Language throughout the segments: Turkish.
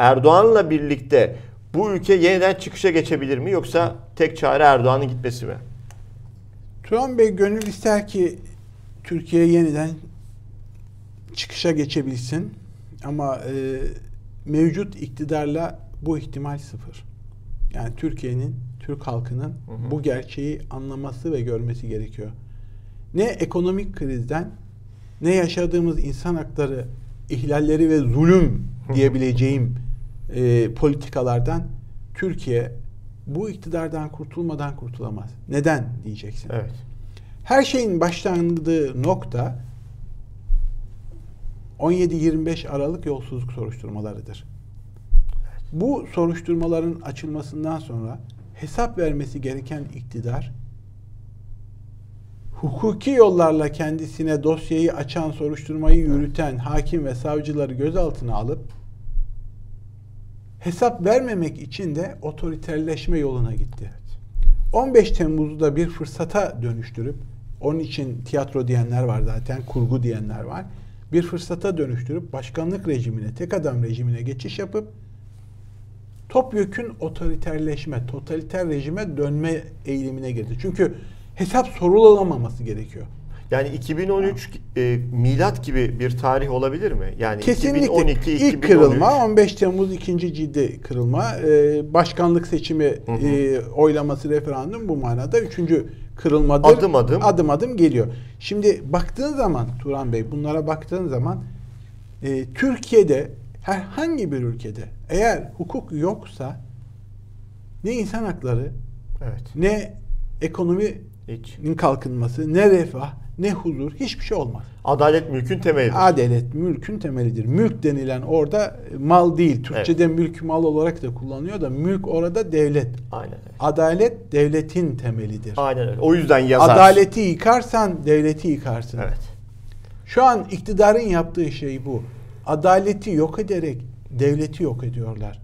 Erdoğan'la birlikte bu ülke yeniden çıkışa geçebilir mi yoksa tek çare Erdoğan'ın gitmesi mi? Turan Bey gönül ister ki Türkiye yeniden çıkışa geçebilsin ama e, mevcut iktidarla bu ihtimal sıfır. Yani Türkiye'nin, Türk halkının hı hı. bu gerçeği anlaması ve görmesi gerekiyor. Ne ekonomik krizden ne yaşadığımız insan hakları ihlalleri ve zulüm diyebileceğim e, politikalardan Türkiye bu iktidardan kurtulmadan kurtulamaz. Neden diyeceksin. Evet. Her şeyin başlandığı nokta 17-25 Aralık yolsuzluk soruşturmalarıdır. Bu soruşturmaların açılmasından sonra hesap vermesi gereken iktidar hukuki yollarla kendisine dosyayı açan, soruşturmayı yürüten hakim ve savcıları gözaltına alıp hesap vermemek için de otoriterleşme yoluna gitti. 15 Temmuz'u da bir fırsata dönüştürüp onun için tiyatro diyenler var zaten, kurgu diyenler var. Bir fırsata dönüştürüp başkanlık rejimine, tek adam rejimine geçiş yapıp topyekün otoriterleşme, totaliter rejime dönme eğilimine girdi. Çünkü hesap sorulamaması gerekiyor. Yani 2013 e, milat gibi bir tarih olabilir mi? Yani Kesinlikle 2012 ilk 2013. kırılma 15 Temmuz ikinci ciddi kırılma e, başkanlık seçimi hı hı. E, oylaması referandum bu manada üçüncü kırılmadır. Adım adım adım adım geliyor. Şimdi baktığın zaman Turan Bey bunlara baktığın zaman e, Türkiye'de herhangi bir ülkede eğer hukuk yoksa ne insan hakları evet. ne ekonominin kalkınması ne refah ne huzur hiçbir şey olmaz. Adalet mülkün temelidir. Adalet mülkün temelidir. Mülk denilen orada mal değil. Türkçe'de evet. mülk mal olarak da kullanıyor da mülk orada devlet. Aynen öyle. Adalet devletin temelidir. Aynen öyle. O yüzden yazar. Adaleti yıkarsan devleti yıkarsın. Evet. Şu an iktidarın yaptığı şey bu. Adaleti yok ederek devleti yok ediyorlar.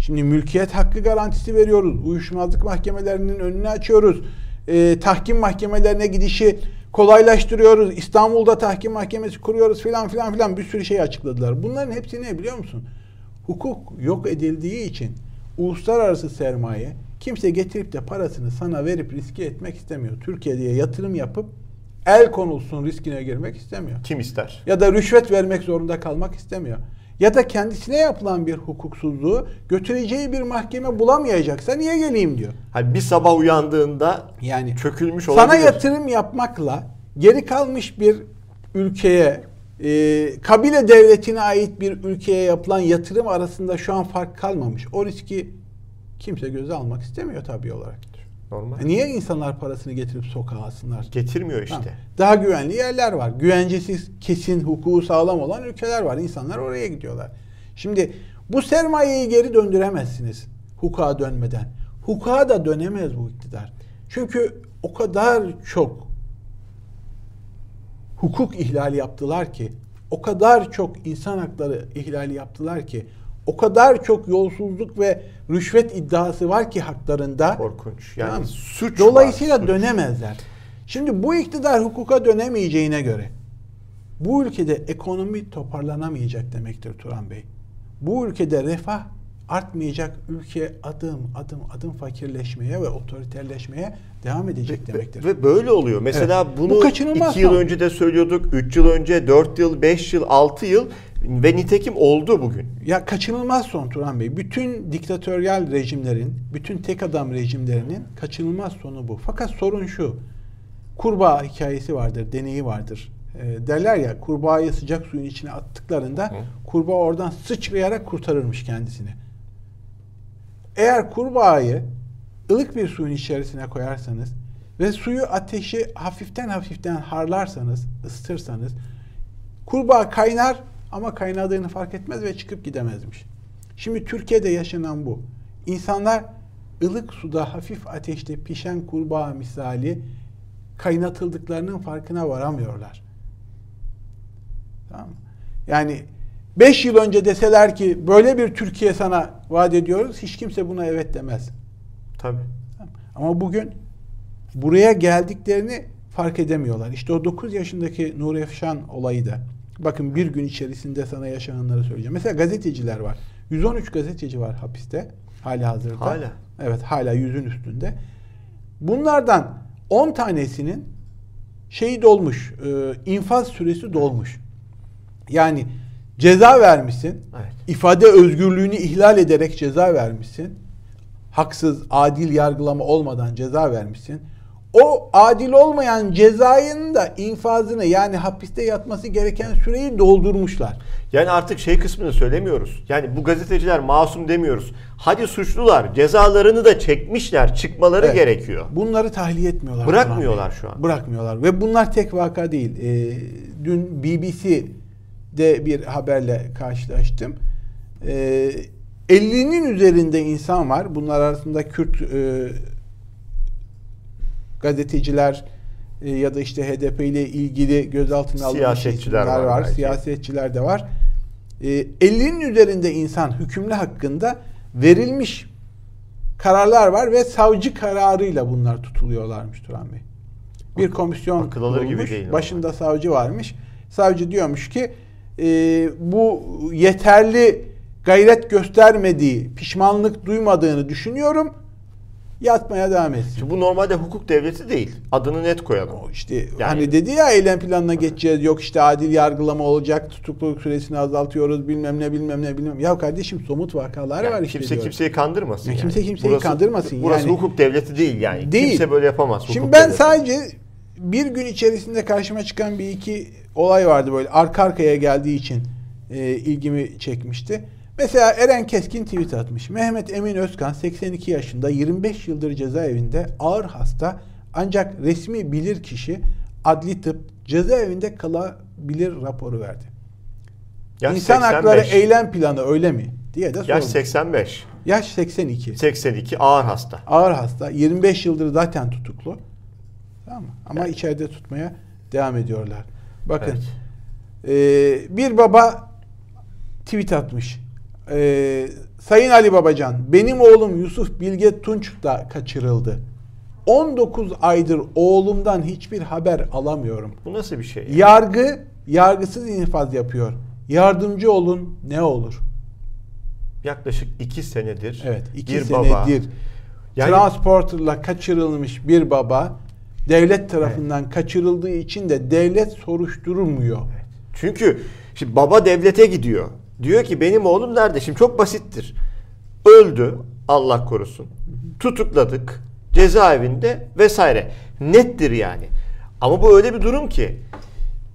Şimdi mülkiyet hakkı garantisi veriyoruz. Uyuşmazlık mahkemelerinin önünü açıyoruz. Ee, tahkim mahkemelerine gidişi kolaylaştırıyoruz. İstanbul'da tahkim mahkemesi kuruyoruz filan filan filan bir sürü şey açıkladılar. Bunların hepsi ne biliyor musun? Hukuk yok edildiği için uluslararası sermaye kimse getirip de parasını sana verip riske etmek istemiyor. Türkiye'de yatırım yapıp el konulsun riskine girmek istemiyor. Kim ister? Ya da rüşvet vermek zorunda kalmak istemiyor. Ya da kendisine yapılan bir hukuksuzluğu götüreceği bir mahkeme bulamayacaksa niye geleyim diyor. Hani bir sabah uyandığında yani çökülmüş olabilir. Sana yatırım yapmakla geri kalmış bir ülkeye e, kabile devletine ait bir ülkeye yapılan yatırım arasında şu an fark kalmamış. O riski kimse göze almak istemiyor tabii olarak. Normal. Niye insanlar parasını getirip sokağa alsınlar? Getirmiyor işte. Ha. Daha güvenli yerler var. Güvencesiz, kesin, hukuku sağlam olan ülkeler var. İnsanlar oraya gidiyorlar. Şimdi bu sermayeyi geri döndüremezsiniz hukuka dönmeden. Hukuka da dönemez bu iktidar. Çünkü o kadar çok hukuk ihlali yaptılar ki, o kadar çok insan hakları ihlali yaptılar ki o kadar çok yolsuzluk ve rüşvet iddiası var ki haklarında. Korkunç. Yani tamam. suç Dolayısıyla var, dönemezler. Şimdi bu iktidar hukuka dönemeyeceğine göre bu ülkede ekonomi toparlanamayacak demektir Turan Bey. Bu ülkede refah artmayacak ülke adım adım adım fakirleşmeye ve otoriterleşmeye devam edecek demektir. Ve böyle oluyor. Mesela evet. bunu Bu iki yıl önce de söylüyorduk, üç yıl önce, dört yıl, beş yıl, altı yıl ve nitekim oldu bugün. Ya kaçınılmaz son Turan Bey. Bütün diktatöryal rejimlerin, bütün tek adam rejimlerinin kaçınılmaz sonu bu. Fakat sorun şu. Kurbağa hikayesi vardır, deneyi vardır. E, derler ya kurbağayı sıcak suyun içine attıklarında Hı. kurbağa oradan sıçrayarak kurtarırmış kendisini. Eğer kurbağayı ılık bir suyun içerisine koyarsanız ve suyu ateşi hafiften hafiften harlarsanız, ısıtırsanız kurbağa kaynar ama kaynadığını fark etmez ve çıkıp gidemezmiş. Şimdi Türkiye'de yaşanan bu. İnsanlar ılık suda hafif ateşte pişen kurbağa misali kaynatıldıklarının farkına varamıyorlar. Tamam mı? Yani 5 yıl önce deseler ki böyle bir Türkiye sana vaat ediyoruz hiç kimse buna evet demez. Tabii. Ama bugün buraya geldiklerini fark edemiyorlar. İşte o 9 yaşındaki Nuri Efşan olayı da Bakın bir gün içerisinde sana yaşananları söyleyeceğim. Mesela gazeteciler var. 113 gazeteci var hapiste. Hala hazırda. Hala. Evet hala yüzün üstünde. Bunlardan 10 tanesinin şeyi dolmuş. E, infaz süresi dolmuş. Yani ceza vermişsin. Evet. ifade özgürlüğünü ihlal ederek ceza vermişsin. Haksız, adil yargılama olmadan ceza vermişsin. O adil olmayan cezayın da infazını yani hapiste yatması gereken süreyi doldurmuşlar. Yani artık şey kısmını söylemiyoruz. Yani bu gazeteciler masum demiyoruz. Hadi suçlular cezalarını da çekmişler. Çıkmaları Evet. gerekiyor. Bunları tahliye etmiyorlar. Bırakmıyorlar şu an. Bırakmıyorlar. Ve bunlar tek vaka değil. Ee, dün BBC'de bir haberle karşılaştım. Ee, 50'nin üzerinde insan var. Bunlar arasında Kürt e, gazeteciler e, ya da işte HDP ile ilgili gözaltına alınmış isimler var var. belki. Siyasetçiler de var. E, 50'nin üzerinde insan hükümlü hakkında verilmiş kararlar var ve savcı kararıyla bunlar tutuluyorlarmış Turan Bey. Bir komisyon alır gibi kurulmuş. değil ama. Başında savcı varmış. Savcı diyormuş ki e, bu yeterli gayret göstermediği, pişmanlık duymadığını düşünüyorum. Yatmaya devam etsin. Şimdi bu normalde hukuk devleti değil. Adını net koyalım. O işte Yani- hani dedi ya eylem planına geçeceğiz yok işte adil yargılama olacak tutukluluk süresini azaltıyoruz bilmem ne bilmem ne bilmem. Ya kardeşim somut vakalar Yani var işte kimse diyor. kimseyi kandırmasın. Ya yani. kimse kimseyi kandırmasın Burası yani. hukuk devleti değil yani. Değil. Kimse böyle yapamaz. hukuk Şimdi ben devleti. sadece bir gün içerisinde karşıma çıkan bir iki olay vardı böyle arka arkaya geldiği için e, ilgimi çekmişti. Mesela Eren Keskin tweet atmış. Mehmet Emin Özkan 82 yaşında 25 yıldır cezaevinde ağır hasta ancak resmi bilir kişi adli tıp cezaevinde kalabilir raporu verdi. Yaş İnsan 85. hakları eylem planı öyle mi? diye de Yaş sormuş. 85. Yaş 82. 82 ağır hasta. Ağır hasta. 25 yıldır zaten tutuklu. Tamam mı? Ama içeride tutmaya devam ediyorlar. Bakın. Evet. e, bir baba tweet atmış. E, Sayın Ali Babacan, benim oğlum Yusuf Bilge Tunç da kaçırıldı. 19 aydır oğlumdan hiçbir haber alamıyorum. Bu nasıl bir şey? Yargı yargısız infaz yapıyor. Yardımcı olun ne olur? Yaklaşık 2 senedir Evet, iki bir senedir baba Yani- transporterla kaçırılmış bir baba devlet tarafından kaçırıldığı için de devlet soruşturulmuyor. Çünkü şimdi baba devlete gidiyor. Diyor ki benim oğlum nerede? Şimdi çok basittir. Öldü Allah korusun. Tutukladık. Cezaevinde vesaire. Nettir yani. Ama bu öyle bir durum ki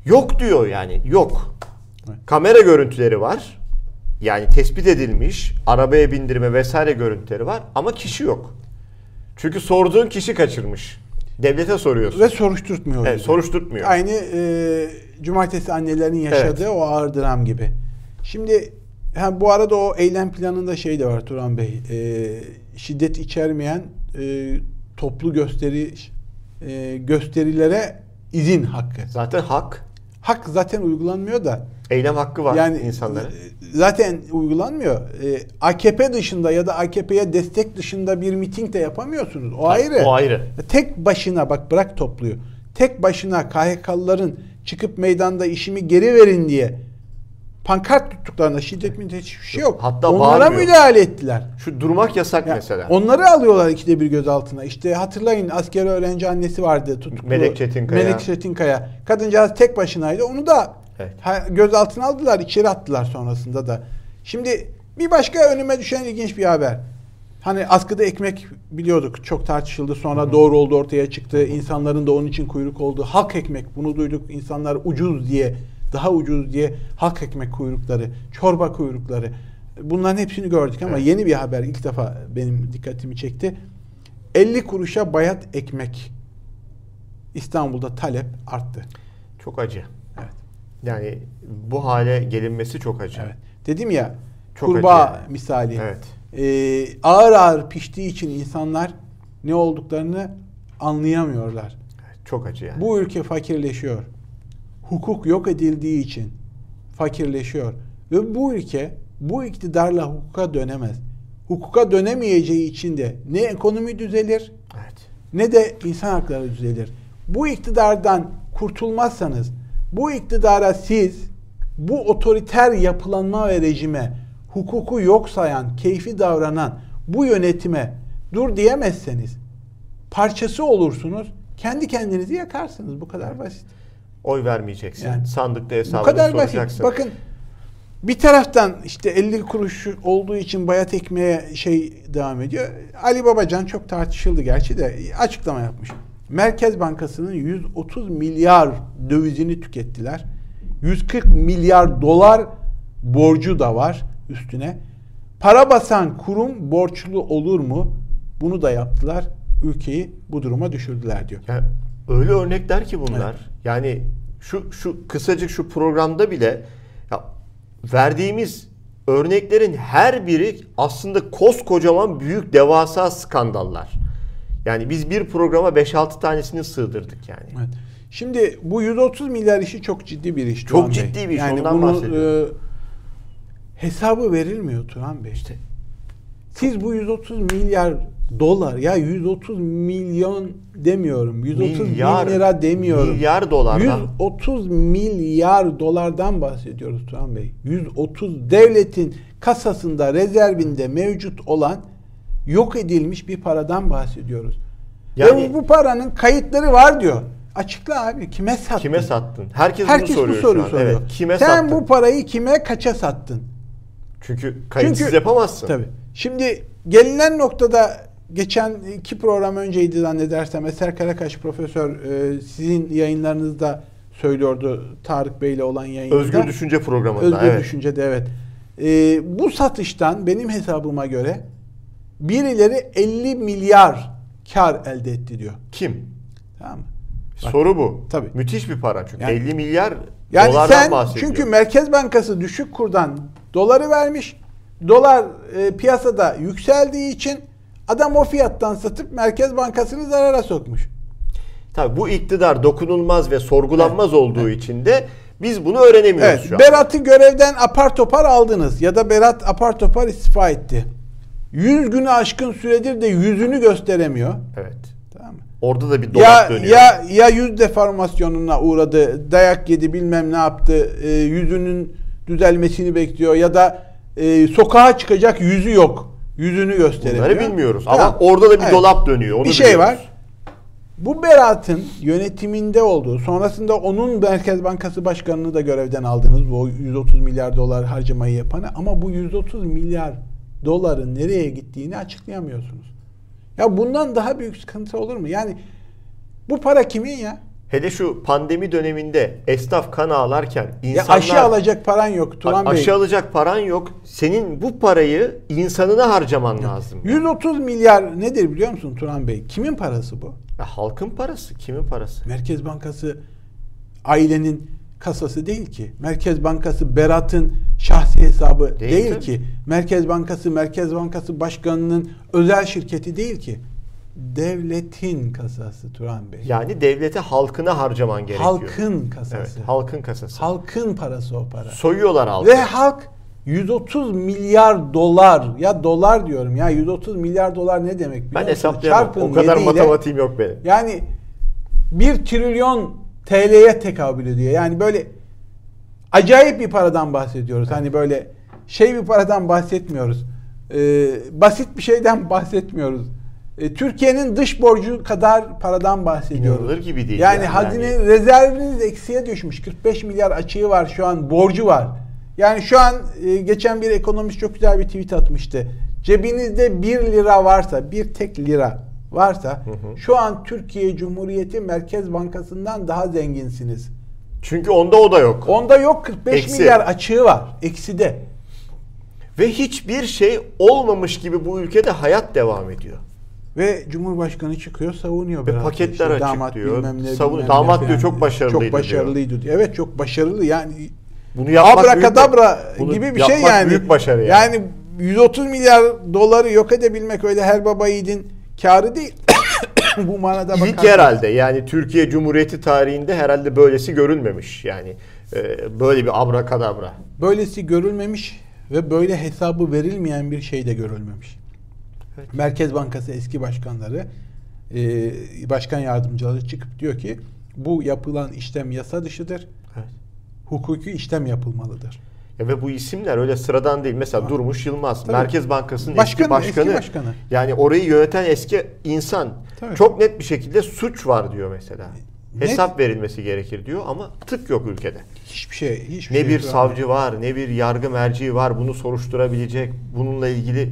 yok diyor yani yok. Kamera görüntüleri var. Yani tespit edilmiş arabaya bindirme vesaire görüntüleri var ama kişi yok. Çünkü sorduğun kişi kaçırmış. Devlete soruyorsun. Ve soruşturtmuyor. Evet, bizi. soruşturtmuyor. Aynı e, cumartesi annelerin yaşadığı Evet. o ağır dram gibi. Şimdi ha, bu arada o eylem planında şey de var Turan Bey. E, şiddet içermeyen e, toplu gösteri e, gösterilere izin hakkı. Zaten hak. Hak zaten uygulanmıyor da Eylem hakkı var yani insanların. e, zaten uygulanmıyor. E, AKP dışında ya da AKP'ye destek dışında bir miting de yapamıyorsunuz. O ayrı. O ayrı. Tek başına bak bırak topluyu. Tek başına KHK'lıların çıkıp meydanda işimi geri verin diye pankart tuttuklarında şiddet mi hiçbir şey yok. Hatta Onlara bağırmıyor. müdahale ettiler. Şu durmak yasak Ya, mesela. Onları alıyorlar ikide bir gözaltına. İşte hatırlayın askeri öğrenci annesi vardı tutuklu. Melek Çetinkaya. Melek Çetinkaya. Kadıncağız tek başınaydı. Onu da Evet. gözaltına aldılar, içeri attılar sonrasında da. Şimdi bir başka önüme düşen ilginç bir haber. Hani askıda ekmek biliyorduk. Çok tartışıldı. Sonra doğru oldu ortaya çıktı. İnsanların da onun için kuyruk oldu. Halk ekmek bunu duyduk. İnsanlar ucuz diye, daha ucuz diye halk ekmek kuyrukları, çorba kuyrukları. Bunların hepsini gördük ama Evet. yeni bir haber ilk defa benim dikkatimi çekti. 50 kuruşa bayat ekmek. İstanbul'da talep arttı. Çok acı. Evet. Yani bu hale gelinmesi çok acı. Evet. Dedim ya Çok kurbağa acı misali. Evet. Ee, ağır ağır piştiği için insanlar ne olduklarını anlayamıyorlar. Çok acı yani. Bu ülke fakirleşiyor. Hukuk yok edildiği için fakirleşiyor. Ve bu ülke bu iktidarla hukuka dönemez. Hukuka dönemeyeceği için de ne ekonomi düzelir Evet. ne de insan hakları düzelir. Bu iktidardan kurtulmazsanız, bu iktidara siz bu otoriter yapılanma ve rejime hukuku yok sayan, keyfi davranan bu yönetime dur diyemezseniz parçası olursunuz. Kendi kendinizi yakarsınız. Bu kadar basit. Oy vermeyeceksin. Yani. Sandıkta Bu hesabını kadar soracaksın. basit. Bakın bir taraftan işte 50 kuruş olduğu için bayat ekmeğe şey devam ediyor. Ali Babacan çok tartışıldı gerçi de açıklama yapmış. Merkez Bankası'nın 130 milyar dövizini tükettiler. 140 milyar dolar borcu da var üstüne. Para basan kurum borçlu olur mu? Bunu da yaptılar. Ülkeyi bu duruma düşürdüler diyor. Ya öyle örnekler ki bunlar. Yani şu şu kısacık şu programda bile ya verdiğimiz örneklerin her biri aslında koskocaman büyük devasa skandallar. Yani biz bir programa 5-6 tanesini sığdırdık yani. Evet. Şimdi bu 130 milyar işi çok ciddi bir iş. Çok Turan Bey. ciddi bir iş, Yani ondan bunu, e, hesabı verilmiyor Turan Bey. İşte Siz bu 130 milyar dolar ya 130 milyon demiyorum. 130 milyar bin lira demiyorum. Milyar dolar. 130 milyar dolardan bahsediyoruz Turan Bey. 130 devletin kasasında, rezervinde mevcut olan yok edilmiş bir paradan bahsediyoruz. Yani- Ve bu, bu paranın kayıtları var diyor. Açıkla abi kime sattın? Kime sattın? Herkes, Herkes bunu bu soruyor soruyu şu an. soruyor. Evet. Kime Sen sattın? bu parayı kime kaça sattın? Çünkü kayıtsız Çünkü- yapamazsın. Tabii. Şimdi gelinen noktada geçen iki program önceydi zannedersem Eser Karakaş profesör e, sizin yayınlarınızda söylüyordu Tarık Bey'le olan yayında. Özgür Düşünce programında. Özgür evet. Düşünce'de evet. E, bu satıştan benim hesabıma göre birileri 50 milyar kar elde etti diyor. Kim? Tamam mı? Bak, Soru bu. Tabii. Müthiş bir para çünkü. Yani- 50 milyar Yani dolardan sen bahsediyor. çünkü Merkez Bankası düşük kurdan doları vermiş. Dolar e, piyasada yükseldiği için adam o fiyattan satıp Merkez Bankası'nı zarara sokmuş. Tabii bu iktidar dokunulmaz ve sorgulanmaz olduğu için de biz bunu öğrenemiyoruz Evet, şu an. Berat'ı görevden apar topar aldınız ya da Berat apar topar istifa etti. 100 günü aşkın süredir de yüzünü gösteremiyor. Evet. Tamam mı? Orada da bir dolap Ya dönüyor. ya ya yüz deformasyonuna uğradı, dayak yedi, bilmem ne yaptı, e, yüzünün düzelmesini bekliyor ya da e, sokağa çıkacak yüzü yok. Yüzünü gösteremiyor. Bunları bilmiyoruz ama orada da bir Evet. dolap dönüyor. Onu bir şey biliyoruz. var. Bu Berat'ın yönetiminde olduğu, sonrasında onun Merkez Bankası Başkanı'nı da görevden aldınız. Bu 130 milyar dolar harcamayı yapanı. Ama bu 130 milyar doların nereye gittiğini açıklayamıyorsunuz. Ya bundan daha büyük sıkıntı olur mu? Yani bu para kimin ya? Hele şu pandemi döneminde esnaf kan ağlarken Ya insanlar aşı alacak paran yok Turan Bey. aşı alacak paran yok. Senin bu parayı insanına harcaman lazım. 130 milyar nedir biliyor musun Turan Bey? Kimin parası bu? Ya halkın parası, kimin parası? Merkez Bankası ailenin kasası değil ki. Merkez Bankası Berat'ın şahsi hesabı Değil değil, ki. Merkez Bankası Merkez Bankası Başkanı'nın özel şirketi değil ki. Devletin kasası Turan Bey. Yani devlete halkına harcaman gerekiyor. Halkın kasası. Evet, halkın kasası. Halkın parası o para. Soyuyorlar halkı. Ve halk 130 milyar dolar ya dolar diyorum ya 130 milyar dolar ne demek biliyor ben hesaplayamam. Çarpın O kadar yediyle- matematiğim yok benim. Yani 1 trilyon TL'ye tekabül ediyor. Yani böyle acayip bir paradan bahsediyoruz. Hani böyle şey bir paradan bahsetmiyoruz. Ee, basit bir şeyden bahsetmiyoruz. Ee, Türkiye'nin dış borcu kadar paradan bahsediyoruz. İnanılır gibi değil Yani, yani. hazine Yani- rezerviniz eksiye düşmüş. 45 milyar açığı var şu an borcu var. Yani şu an e, geçen bir ekonomist çok güzel bir tweet atmıştı. Cebinizde 1 lira varsa, bir tek lira varsa şu an Türkiye Cumhuriyeti Merkez Bankası'ndan daha zenginsiniz. Çünkü onda o da yok. Onda yok 45 Eksi. milyar açığı var. Ekside. Ve hiçbir şey olmamış gibi bu ülkede hayat devam ediyor. Ve Cumhurbaşkanı çıkıyor savunuyor. Ve paketler açık diyor. bilmem ne, Savun- bilmem ne damat falan diyor, çok diyor. başarılıydı Çok başarılıydı diyor. Evet çok başarılı yani Bunu yapmak abrakadabra büyük- gibi bir şey yani. büyük başarı yani. Yani 130 milyar doları yok edebilmek öyle her baba yiğidin karı değil. Bu manada İlk bakarsanız. herhalde yani Türkiye Cumhuriyeti tarihinde herhalde böylesi görülmemiş. Yani e, böyle bir abrakadabra. Böylesi görülmemiş ve böyle hesabı verilmeyen bir şey de görülmemiş. Evet. Merkez Bankası eski başkanları, e, başkan yardımcıları çıkıp diyor ki bu yapılan işlem yasa dışıdır. Evet. Hukuki işlem yapılmalıdır. Ya ve bu isimler öyle sıradan değil. Mesela Ha. Durmuş Yılmaz, Tabii. Merkez Bankası'nın Başkanı, eski başkanı. eski başkanı. Yani orayı yöneten eski insan. Tabii. Çok net bir şekilde suç var diyor mesela. Hesap verilmesi gerekir diyor ama tık yok ülkede. Hiçbir şey, hiçbir Ne şey bir an- savcı var, ne bir yargı merci var bunu soruşturabilecek. Bununla ilgili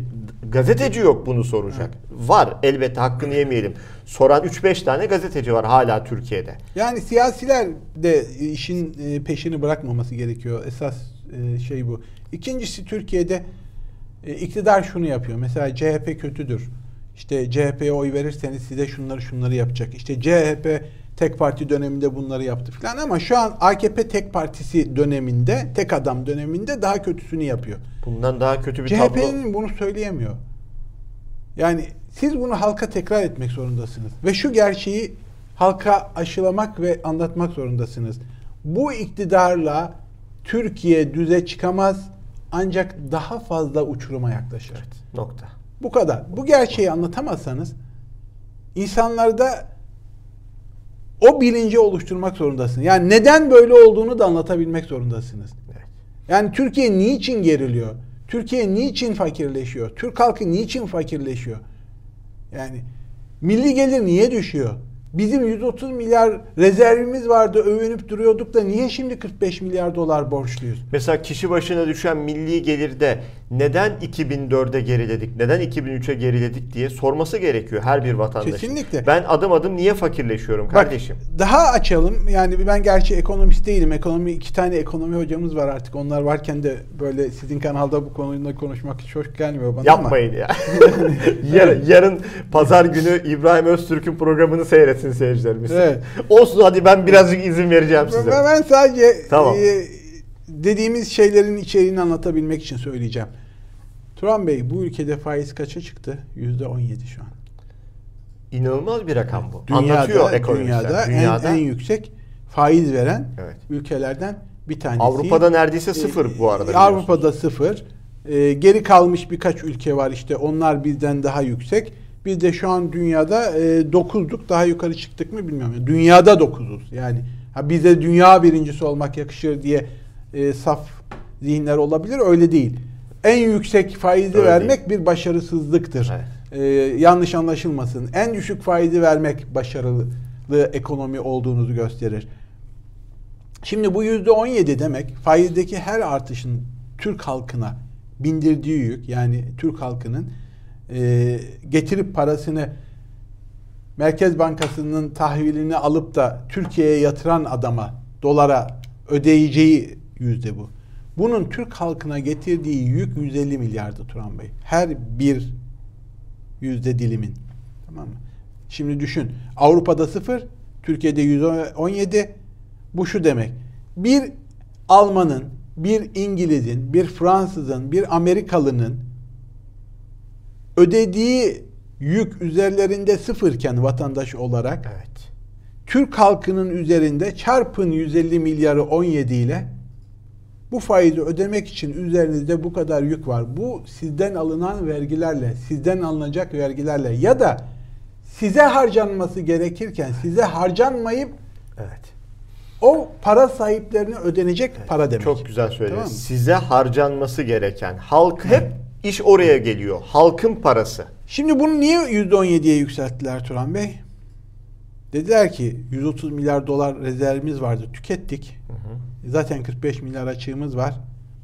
gazeteci yok bunu soracak. Var elbette hakkını yemeyelim. Soran 3-5 tane gazeteci var hala Türkiye'de. Yani siyasiler de işin e, peşini bırakmaması gerekiyor. Esas e, şey bu. İkincisi Türkiye'de e, iktidar şunu yapıyor. Mesela CHP kötüdür. İşte CHP'ye oy verirseniz size şunları şunları yapacak. İşte CHP tek parti döneminde bunları yaptı falan ama şu an AKP tek partisi döneminde, tek adam döneminde daha kötüsünü yapıyor. Bundan daha kötü bir tablo. CHP'nin bunu söyleyemiyor. Yani siz bunu halka tekrar etmek zorundasınız. Ve şu gerçeği halka aşılamak ve anlatmak zorundasınız. Bu iktidarla Türkiye düze çıkamaz ancak daha fazla uçuruma yaklaşır. Nokta. Bu kadar. Bu gerçeği anlatamazsanız insanlarda o bilinci oluşturmak zorundasınız. Yani neden böyle olduğunu da anlatabilmek zorundasınız. Yani Türkiye niçin geriliyor? Türkiye niçin fakirleşiyor? Türk halkı niçin fakirleşiyor? Yani milli gelir niye düşüyor? Bizim 130 milyar rezervimiz vardı, övünüp duruyorduk da niye şimdi 45 milyar dolar borçluyuz? Mesela kişi başına düşen milli gelirde neden 2004'e geriledik, neden 2003'e geriledik diye sorması gerekiyor her bir vatandaşın. Kesinlikle. Ben adım adım niye fakirleşiyorum kardeşim? Bak, daha açalım. Yani ben gerçi ekonomist değilim. Ekonomi iki tane ekonomi hocamız var artık. Onlar varken de böyle sizin kanalda bu konuda konuşmak hiç hoş gelmiyor bana ama. Yapmayın ya. yarın, yarın pazar günü İbrahim Öztürk'ün programını seyretsin seyircilerimiz. Evet. Olsun hadi ben birazcık izin vereceğim size. Ben ben sadece Tamam. e, dediğimiz şeylerin içeriğini anlatabilmek için söyleyeceğim. Turan Bey bu ülkede faiz kaça çıktı? Yüzde 17 şu an. İnanılmaz bir rakam bu. Dünyada, Anlatıyor ekonomistler. dünyada, Dünyada, En, en yüksek faiz veren Evet. ülkelerden bir tanesi. Avrupa'da neredeyse sıfır bu arada. Ee, biliyorsunuz. Avrupa'da sıfır. Ee, geri kalmış birkaç ülke var işte onlar bizden daha yüksek. Biz de şu an dünyada e, 9'luk daha yukarı çıktık mı bilmiyorum. Dünyada 9'uz yani. Ha bize dünya birincisi olmak yakışır diye e, saf zihinler olabilir öyle değil. En yüksek faizi Öyle vermek bir başarısızlıktır. Evet. Ee, yanlış anlaşılmasın. En düşük faizi vermek başarılı ekonomi olduğunuzu gösterir. Şimdi bu yüzde 17 demek faizdeki her artışın Türk halkına bindirdiği yük yani Türk halkının e, getirip parasını Merkez Bankası'nın tahvilini alıp da Türkiye'ye yatıran adama dolara ödeyeceği yüzde bu. Bunun Türk halkına getirdiği yük 150 milyardı Turan Bey. Her bir yüzde dilimin. Tamam mı? Şimdi düşün. Avrupa'da sıfır, Türkiye'de 117. Bu şu demek. Bir Almanın, bir İngiliz'in, bir Fransız'ın, bir Amerikalı'nın ödediği yük üzerlerinde sıfırken vatandaş olarak Evet. Türk halkının üzerinde çarpın 150 milyarı 17 ile bu faizi ödemek için üzerinizde bu kadar yük var. Bu sizden alınan vergilerle, sizden alınacak vergilerle ya da size harcanması gerekirken size harcanmayıp Evet. o para sahiplerine ödenecek para demek. Çok güzel söylediniz. Tamam mı? Size harcanması gereken halk hep iş oraya geliyor. Halkın parası. Şimdi bunu niye %17'ye yükselttiler Turan Bey? Dediler ki 130 milyar dolar rezervimiz vardı. Tükettik. Zaten 45 milyar açığımız var.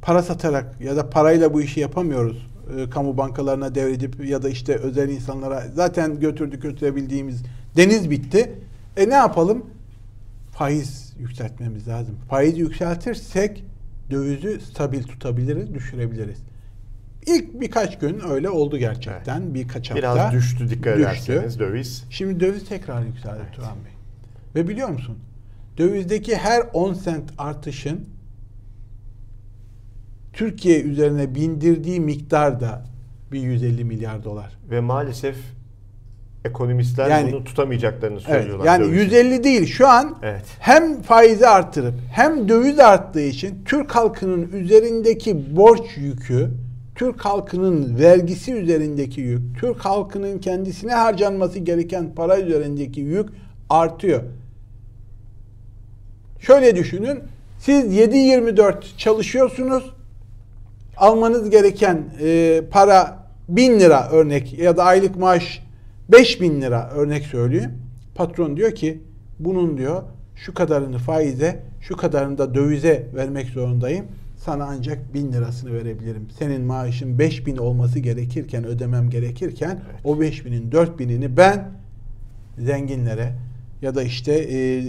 Para satarak ya da parayla bu işi yapamıyoruz. Ee, kamu bankalarına devredip ya da işte özel insanlara zaten götürdük götürebildiğimiz deniz bitti. E ne yapalım? Faiz yükseltmemiz lazım. Faiz yükseltirsek dövizi stabil tutabiliriz, düşürebiliriz. İlk birkaç gün öyle oldu gerçekten. Birkaç hafta. Biraz düştü dikkat düştü. ederseniz döviz. Şimdi döviz tekrar yükseldi Turan Bey. Ve biliyor musun? Dövizdeki her 10 sent artışın Türkiye üzerine bindirdiği miktar da bir 150 milyar dolar. Ve maalesef ekonomistler Yani- bunu tutamayacaklarını Evet. söylüyorlar. Yani dövizi. 150 değil. Şu an Evet. hem faizi arttırıp hem döviz arttığı için Türk halkının üzerindeki borç yükü, Türk halkının vergisi üzerindeki yük, Türk halkının kendisine harcanması gereken para üzerindeki yük artıyor. Şöyle düşünün. Siz 7-24 çalışıyorsunuz. almanız gereken e, para 1000 lira örnek ya da aylık maaş 5000 lira örnek söyleyeyim. Patron diyor ki bunun diyor şu kadarını faize, şu kadarını da dövize vermek zorundayım. Sana ancak 1000 lirasını verebilirim. Senin maaşın 5000 olması gerekirken, ödemem gerekirken Evet. o 5000'in 4000'ini ben zenginlere ya da işte e,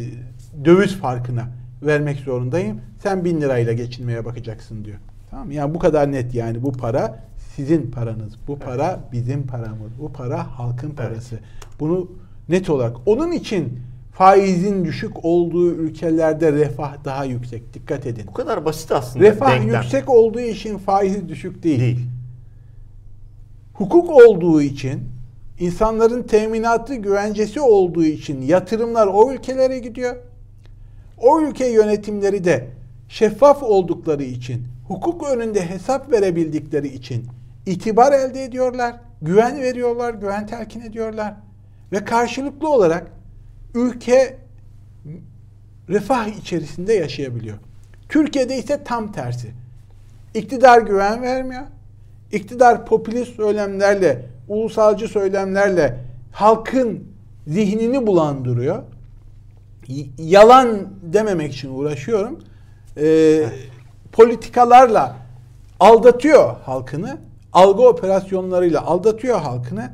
döviz farkına vermek zorundayım. Sen 1000 lirayla geçinmeye bakacaksın diyor. Tamam mı? Yani bu kadar net yani bu para sizin paranız. Bu para bizim paramız. Bu para halkın parası. Bunu net olarak onun için faizin düşük olduğu ülkelerde refah daha yüksek. Dikkat edin. Bu kadar basit aslında. Refah denklem. yüksek olduğu için faizi düşük değil. değil. Hukuk olduğu için, insanların teminatı güvencesi olduğu için yatırımlar o ülkelere gidiyor. O ülke yönetimleri de şeffaf oldukları için, hukuk önünde hesap verebildikleri için itibar elde ediyorlar, güven veriyorlar, güven telkin ediyorlar ve karşılıklı olarak ülke refah içerisinde yaşayabiliyor. Türkiye'de ise tam tersi. İktidar güven vermiyor. İktidar popülist söylemlerle, ulusalcı söylemlerle halkın zihnini bulandırıyor. Yalan dememek için uğraşıyorum. Ee, politikalarla aldatıyor halkını. Algı operasyonlarıyla aldatıyor halkını.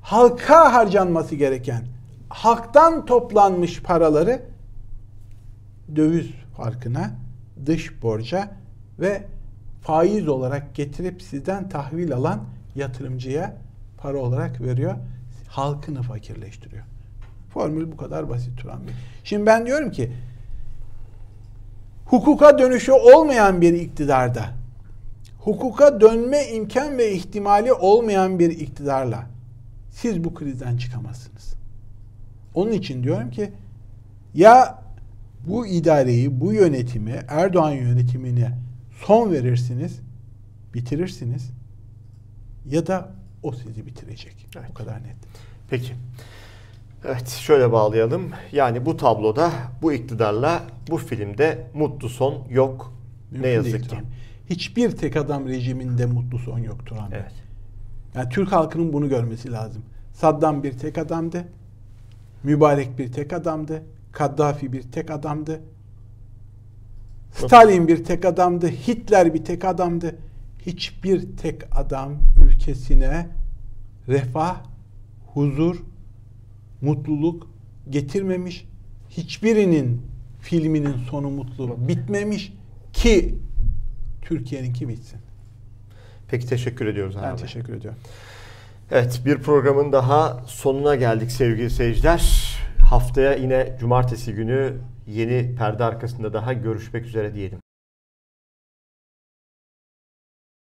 Halka harcanması gereken, halktan toplanmış paraları döviz farkına, dış borca ve faiz olarak getirip sizden tahvil alan yatırımcıya para olarak veriyor. Halkını fakirleştiriyor. Formül bu kadar basit Turan Bey. Şimdi ben diyorum ki hukuka dönüşü olmayan bir iktidarda hukuka dönme imkan ve ihtimali olmayan bir iktidarla siz bu krizden çıkamazsınız. Onun için diyorum ki ya bu idareyi, bu yönetimi, Erdoğan yönetimine son verirsiniz, bitirirsiniz ya da o sizi bitirecek. Evet. Bu kadar net. Peki. Evet şöyle bağlayalım. Yani bu tabloda bu iktidarla bu filmde mutlu son yok. Mümkün ne yazık değil ki. Turan. Hiçbir tek adam rejiminde mutlu son yok Turan Bey. Evet. Yani Türk halkının bunu görmesi lazım. Saddam bir tek adamdı. Mübarek bir tek adamdı. Kaddafi bir tek adamdı. Stalin bir tek adamdı. Hitler bir tek adamdı. Hiçbir tek adam ülkesine refah, huzur, mutluluk getirmemiş. Hiçbirinin filminin sonu mutlu bitmemiş ki Türkiye'ninki bitsin. Peki teşekkür ediyoruz Ben abi. teşekkür ediyorum. Evet bir programın daha sonuna geldik sevgili seyirciler. Haftaya yine cumartesi günü yeni perde arkasında daha görüşmek üzere diyelim.